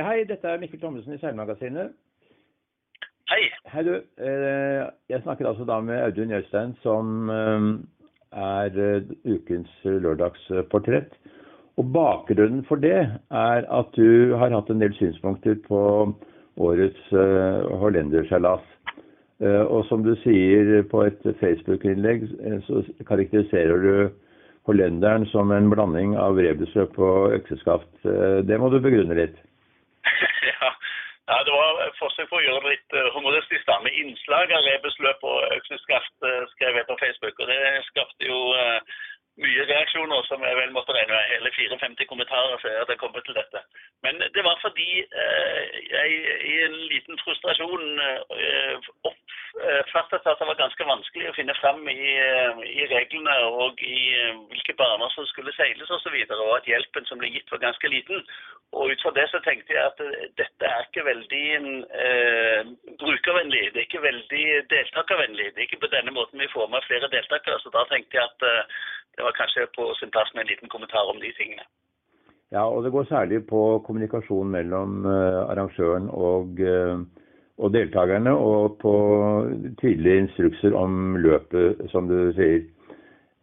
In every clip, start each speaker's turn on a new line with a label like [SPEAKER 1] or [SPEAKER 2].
[SPEAKER 1] Hei, dette er Mikkel Thommessen i Seilmagasinet.
[SPEAKER 2] Hei.
[SPEAKER 1] Hei, du. Eh, Jeg snakker altså da med Audun Jøstein, som eh, er eh, ukens lørdagsportrett. Og bakgrunnen for det er at du har hatt en del synspunkter på årets hollenderseilas. Og som du sier på et Facebook-innlegg, så karakteriserer du hollenderen som en blanding av rebusløp og økseskaft. Det må du begrunne litt.
[SPEAKER 2] ja. det var et forsøk på å gjøre det litt uh, humoristisk da, med innslag av rebusløp og økseskaft, uh, skrev jeg på Facebook. Og det skapte jo uh, mye reaksjoner, som jeg vel måtte regne med. Hele 54 kommentarer før jeg kommet til dette. Men det var fordi eh, jeg i en liten frustrasjon eh, oppfattet at det var ganske vanskelig å finne fram i, i reglene og i hvilke baner som skulle seiles osv., og, så videre, og at hjelpen som ble gitt var ganske liten. Og ut fra det så tenkte jeg at eh, dette er ikke veldig eh, brukervennlig. Det er ikke veldig deltakervennlig. Det er ikke på denne måten vi får med flere deltakere. Så da tenkte jeg at eh, det var kanskje på sin plass med en liten kommentar om de tingene.
[SPEAKER 1] Ja, og det går særlig på kommunikasjon mellom eh, arrangøren og, eh, og deltakerne, og på tydelige instrukser om løpet, som du sier.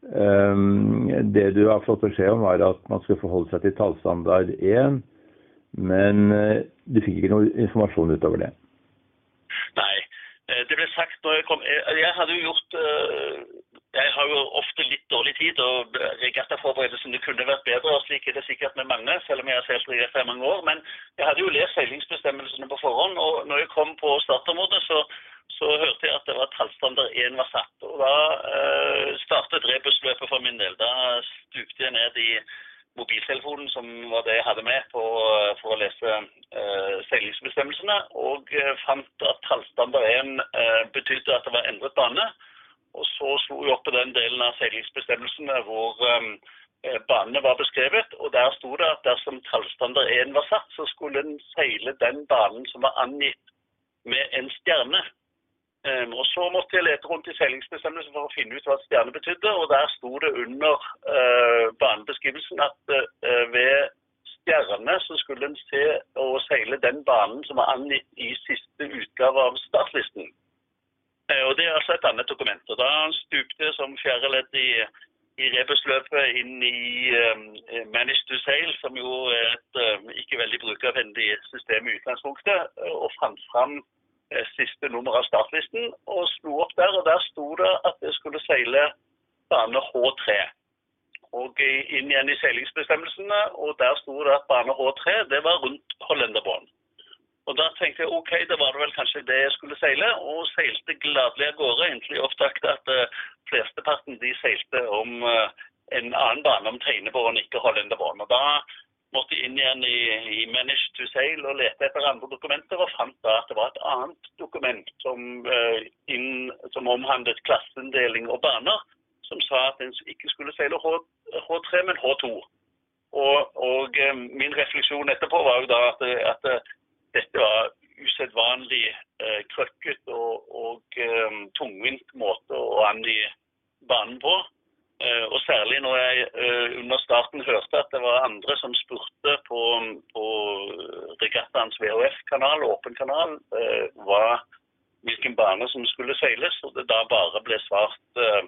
[SPEAKER 1] Um, det du har fått beskjed om, var at man skulle forholde seg til tallstandard 1, men eh, du fikk ikke noe informasjon utover det.
[SPEAKER 2] Nei. eh, Det ble sagt når jeg kom Jeg, jeg hadde jo gjort eh, Jeg har jo ofte litt dårlig tid, og regattaforberedelsene kunne vært bedre. og Slik er det sikkert med mange, selv om jeg har seilt regatta i mange år. Men jeg hadde jo lest seilingsbestemmelsene på forhånd, og når jeg kom på startområdet, så, så hørte jeg at det var tallstandard 1 var satt. Og da eh, startet rebusløpet for min del. Da stupte jeg ned i mobiltelefonen, som var det jeg hadde med på, for å lese eh, seilingsbestemmelsene, og eh, fant at tallstandard 1 eh, betydde at det var endret bane. Og så slo jeg opp på den delen av seilingsbestemmelsene hvor eh, banene var beskrevet, og der sto det at dersom tallstandard 1 var satt, så skulle en seile den banen som var angitt med en stjerne. Um, og Så måtte jeg lete rundt i seilingsbestemmelsen for å finne ut hva stjerne betydde. og Der sto det under uh, banebeskrivelsen at uh, ved stjerne så skulle en se og seile den banen som var angitt i siste utgave av startlisten. Uh, og Det er altså et annet dokument. og Da stupte jeg som fjerde ledd i, i rebusløpet inn i um, Manage to Sail, som jo er et um, ikke veldig brukervennlig system i utgangspunktet, og fant fram siste nummer av startlisten, og slo opp der, og der sto det at jeg skulle seile bane H3. Og inn igjen i seilingsbestemmelsene, og der sto det at bane H3 det var rundt Hollenderbånd. Og da tenkte jeg ok, det var det vel kanskje det jeg skulle seile, og seilte gladelig av gårde inntil jeg oppdaget at uh, flesteparten de seilte om uh, en annen bane, om Teinebånd, ikke Hollenderbånd. Og da måtte inn igjen i, i Manage to Sail og lete etter andre dokumenter, og fant da at det var et annet dokument som, eh, inn, som omhandlet klasseinndeling og baner, som sa at en ikke skulle seile H, H3, men H2. Og, og eh, min refleksjon etterpå var jo da at, at eh, dette var usedvanlig eh, krøkket og, og eh, tungvint måte å angi banen på. Eh, og særlig når jeg eh, under starten hørte at det var andre som spurte på, på regattaens VHF-kanal, åpen kanal, eh, hva, hvilken bane som skulle seiles, og det da bare ble svart eh,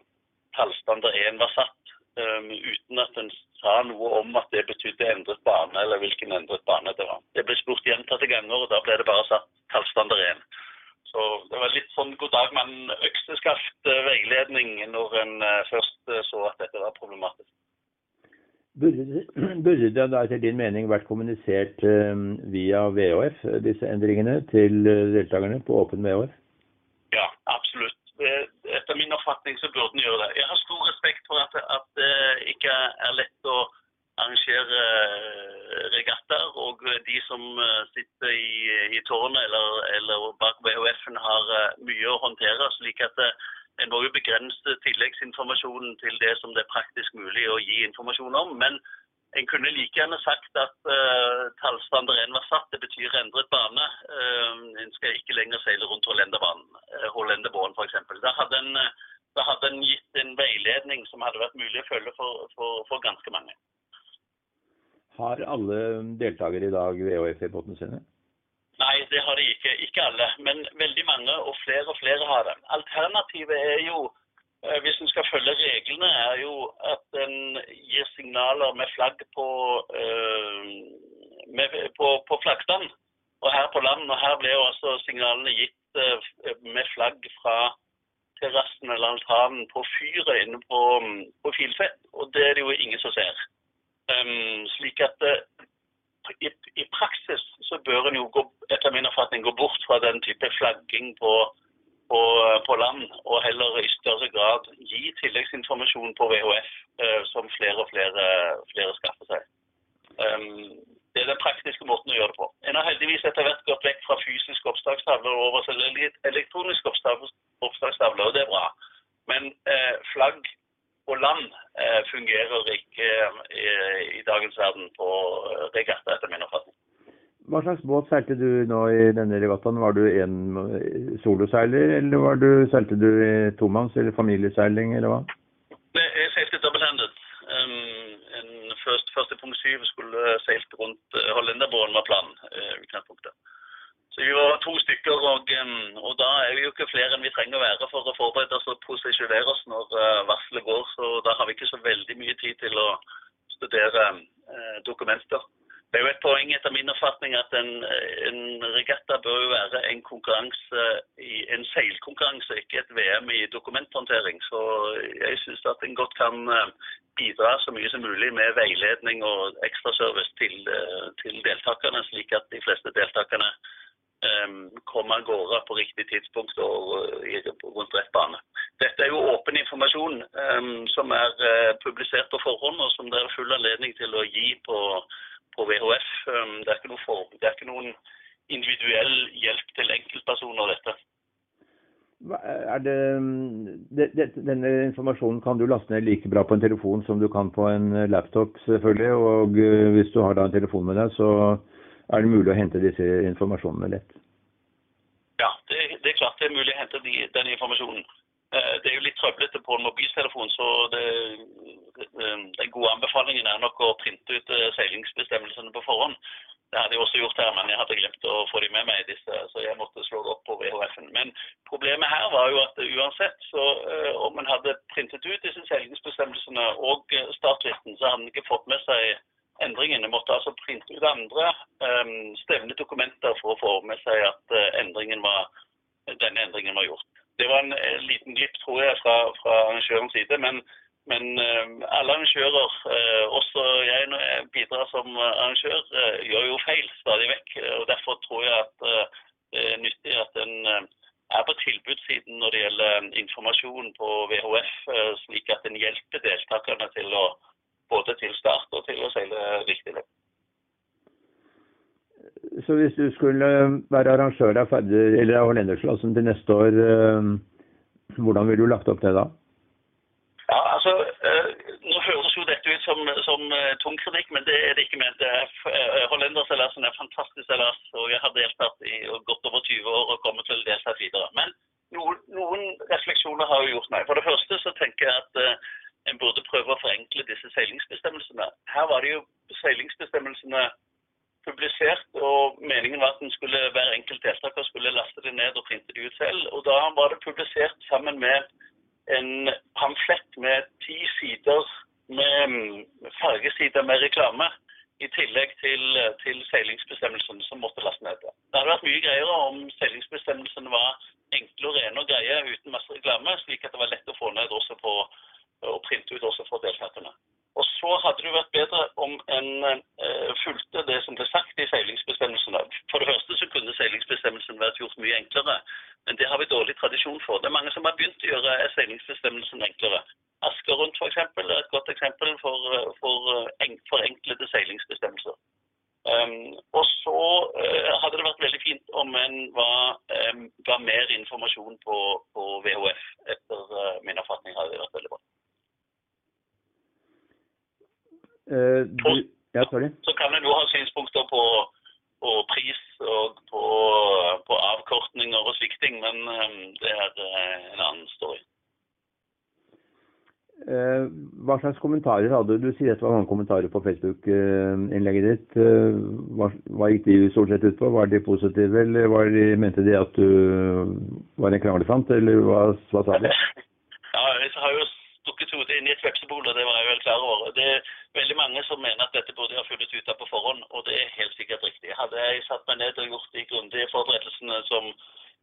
[SPEAKER 2] 1 var satt, eh, uten at en sa noe om at det betydde endret bane, eller hvilken endret bane det var. Det ble spurt gjentatte ganger, og da ble det bare satt tallstandard 1. Så det var litt sånn god dag mann økseskaft eh, når en eh, først eh, så at dette var problematisk.
[SPEAKER 1] Burde det- burde det da etter din mening vært kommunisert eh, via VHF, disse endringene, til deltakerne på åpen VHF?
[SPEAKER 2] Ja, absolutt. Det- Etter min oppfatning så burde en gjøre det. Jeg har stor respekt for at, at det ikke er lett å arrangere eh, regattaer, og de som eh, sitter i, i tårnet eller, eller bak VHF-en har eh, mye å håndtere, slik at en må jo begrense tilleggsinformasjonen til det som det er praktisk mulig å gi informasjon om. Men en kunne like gjerne sagt at uh, tallstandard 1 var satt, det betyr endret bane. Uh, en skal ikke lenger seile rundt Hollenderbanen, uh, Hollenderbåen f.eks. Da, hadde en, eh, da hadde en gitt en veiledning som hadde vært mulig å følge for, for, for ganske mange.
[SPEAKER 1] Har alle deltakere i dag VHF i båtene sine?
[SPEAKER 2] Nei, det har de ikke. Ikke alle, men veldig mange, og flere og flere har det. Alternativet er jo, hvis en skal følge reglene, er jo at en gir signaler med flagg på, uh, med, på, på flaggstand. Og her på land, og her ble jo altså signalene gitt uh, med flagg fra terrassen eller altanen på fyret inne på, på Filfett, og det er det jo ingen som ser. Um, slik at i, i, praksis så bør en jo gå, etter min oppfatning gå bort fra den type flagging på, på, på, land, og heller i større grad gi tilleggsinformasjon på VHF, uh, som flere og flere, flere skaffer seg. Um, det er den praktiske måten å gjøre det på. En har heldigvis etter hvert gått vekk fra fysiske oppstakstavler og over til elektroniske oppstakstavler, og det er bra. Men eh, flagg og land eh, fungerer ikke eh, i dagens verden på eh, regatta, etter min oppfatning.
[SPEAKER 1] Hva slags båt seilte du nå i denne regattaen? Var du en eh, soloseiler, eller var du, seilte du i tomanns- eller familieseiling, eller hva?
[SPEAKER 2] Jeg seilte double-handed. Um, en først, første punkt syv skulle seilt rundt uh, Hollenderbåten var planen. Uh, utgangspunktet. Så vi var to stykker, og, um, og, da er vi jo ikke flere enn vi trenger å være for å forberede oss og posisjonere oss når uh, varselet går. Så da har vi ikke så veldig mye tid til å studere dokumenter. Det er jo et poeng etter min oppfatning at en, en regatta bør jo være en konkurranse, en seilkonkurranse, ikke et VM i dokumenthåndtering. Så jeg syns at en godt kan bidra så mye som mulig med veiledning og ekstraservice til, til deltakerne, slik at de fleste deltakerne um, kommer av gårde på riktig tidspunkt og rundt rett bane. Dette er jo åpen informasjon um, som er uh, publisert på forhånd, og som det er full anledning til å gi på på VHF. Um, det er ikke, for, det er ikke noen individuell hjelp til enkeltpersoner, dette.
[SPEAKER 1] Det, det, det, denne informasjonen kan du laste ned like bra på en telefon som du kan på en laptop, selvfølgelig. Og uh, hvis du har da en telefon med deg, så er det mulig å hente disse informasjonene lett.
[SPEAKER 2] Ja, det, er klart det er mulig å hente de, den informasjonen. Uh, det er jo litt trøblete på en mobiltelefon, så det, den gode anbefalingen er nok å printe ut eh, seilingsbestemmelsene på forhånd. Det hadde jeg også gjort her, men jeg hadde glemt å få de med meg, disse, så jeg måtte slå det opp på VHF-en. Men problemet her var jo at uansett, så uh, om en hadde printet ut disse seilingsbestemmelsene og startlisten, så hadde en ikke fått med seg endringene. En måtte altså printe ut andre um, stevne dokumenter for å få med seg at endringen var, denne endringen var gjort. Det var en liten glipp, tror jeg, fra, fra arrangørens side. men men uh, alle arrangører, uh, også jeg når jeg bidrar som arrangør, uh, gjør jo feil stadig vekk. og Derfor tror jeg at det er nyttig at en er på tilbudssiden når det gjelder informasjon på VHF, slik at en hjelper deltakerne til å både til start og til å seile riktig løp.
[SPEAKER 1] Så hvis du skulle være arrangør av, av Hollendersklassen til neste år, hvordan ville du lagt opp det da?
[SPEAKER 2] Ja, altså, uh, Nå høres jo dette ut som, som uh, tung kritikk, men det er det ikke ment. Uh, Hollenderseilasen er fantastisk seilas, og jeg har deltatt i godt over 20 år og kommer til å delta videre. Men noen, noen, refleksjoner har jeg gjort meg. For det første så tenker jeg at uh, en burde prøve å forenkle disse seilingsbestemmelsene. Her var det jo seilingsbestemmelsene publisert, og meningen var at den skulle, hver enkelt deltaker skulle laste det ned og printe det ut selv. Og da var det publisert sammen med en pamflett med ti sider med fargesider med reklame. I tillegg til, til seilingsbestemmelsene som måtte laste ned. Det hadde vært mye greier om seilingsbestemmelsene var enkle og rene og greie uten masse reklame, slik at det var lett å få ned også på, og printe ut også for deltakerne. Og så hadde det vært bedre om en uh, fulgte det som ble sagt i seilingsbestemmelsene. For det første så kunne seilingsbestemmelsene vært gjort mye enklere, men det har vi dårlig tradisjon for. Det er mange som har begynt å gjøre seilingsbestemmelsene enklere. Asker rundt f.eks. er et godt eksempel for, for seilingsbestemmelser. Um, og så uh, hadde det vært veldig fint om en var, um, ga mer informasjon på, på VHF. Etter uh, min oppfatning hadde det vært veldig bra.
[SPEAKER 1] Uh, du, ja,
[SPEAKER 2] så kan en jo ha synspunkter på, på pris og på, på, avkortninger og slikting, men um, det er uh, en annen story.
[SPEAKER 1] Uh, hva slags kommentarer hadde du? Du sier det var mange kommentarer på Facebook-innlegget ditt. Eh, hva, hva, gikk de stort sett ut på? Var de positive, eller de, mente de at du var en kranglefant, eller hva, hva sa de?
[SPEAKER 2] Ja, jeg har jo stukket hodet inn i et vepsebol, og det var jeg vel klar over. Det er veldig mange som mener at dette burde jeg ha funnet ut av på forhånd, og det er helt sikkert riktig. Hadde jeg satt meg ned og gjort de grundige forberedelsene som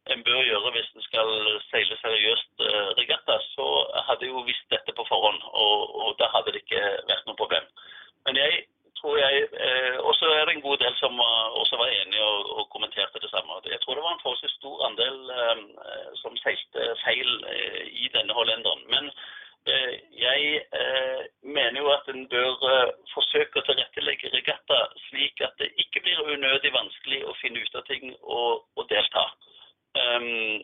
[SPEAKER 2] en bør gjøre hvis en skal seile seriøst uh, regatta, så hadde jeg jo visst dette på forhånd, og, og, da hadde det ikke vært noe problem. Men jeg tror jeg eh, Og så er det en god del som uh, også var enige og, og, kommenterte det samme. Jeg tror det var en forholdsvis stor andel som seilte feil i denne hollenderen. Men jeg mener jo at en bør forsøke å tilrettelegge regatta slik at det ikke blir unødig vanskelig å finne ut av ting og, og delta. Um,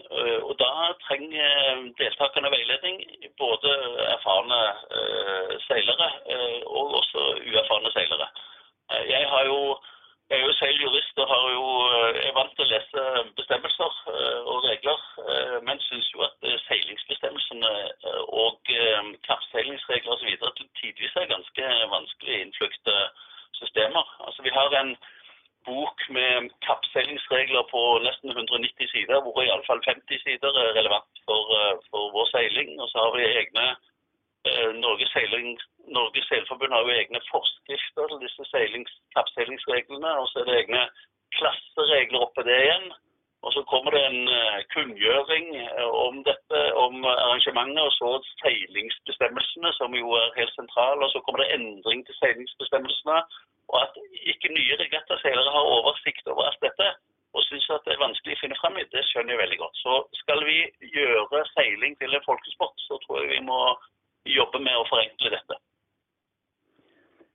[SPEAKER 2] og Da trenger deltakerne veiledning, både erfarne uh, seilere uh, og også uerfarne seilere. Uh, jeg, jo, jeg er jo seiljurist og har jo, er vant til å lese bestemmelser og regler, men syns jo at seilingsbestemmelsene og kappseilingsregler osv. tidvis er ganske vanskelig innflukte systemer. Altså Vi har en bok med kappseilingsregler på nesten 190 sider, hvor iallfall 50 sider er relevant for, eh, for, vår seiling. Og så har vi egne eh, Norges, seiling, Norges Seilforbund har jo egne forskrifter til disse seilings, kappseilingsreglene. Og så er det egne klasseregler oppå det igjen. Og så kommer det en uh, kunngjøring uh, om dette, om arrangementet, og så seilingsbestemmelsene, som jo er helt sentrale. Og så kommer det endring til seilingsbestemmelsene. Og at ikke nye regattaseilere har oversikt over alt dette og syns at det er vanskelig å finne fram i, det skjønner jeg veldig godt. Så skal vi gjøre seiling til en folkesport, så tror jeg vi må jobbe med å forenkle dette.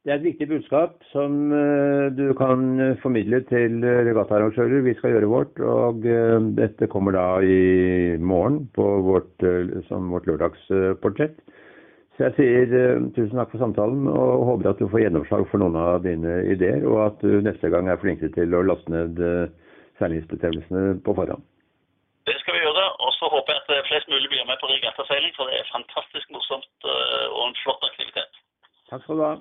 [SPEAKER 1] Det er et viktig budskap som eh, du kan formidle til regattaarrangører. Vi skal gjøre vårt, og eh, dette kommer da i morgen på vårt, eh, som vårt lørdagsportrett. Så jeg sier tusen takk for samtalen og håper at du får gjennomslag for noen av dine ideer, og at du neste gang er flinkere til å laste ned seilingsbestemmelsene på forhånd.
[SPEAKER 2] Det skal vi gjøre, og så håper jeg at eh, flest mulig blir med for det er fantastisk morsomt uh, og en flott aktivitet.
[SPEAKER 1] Takk skal du ha.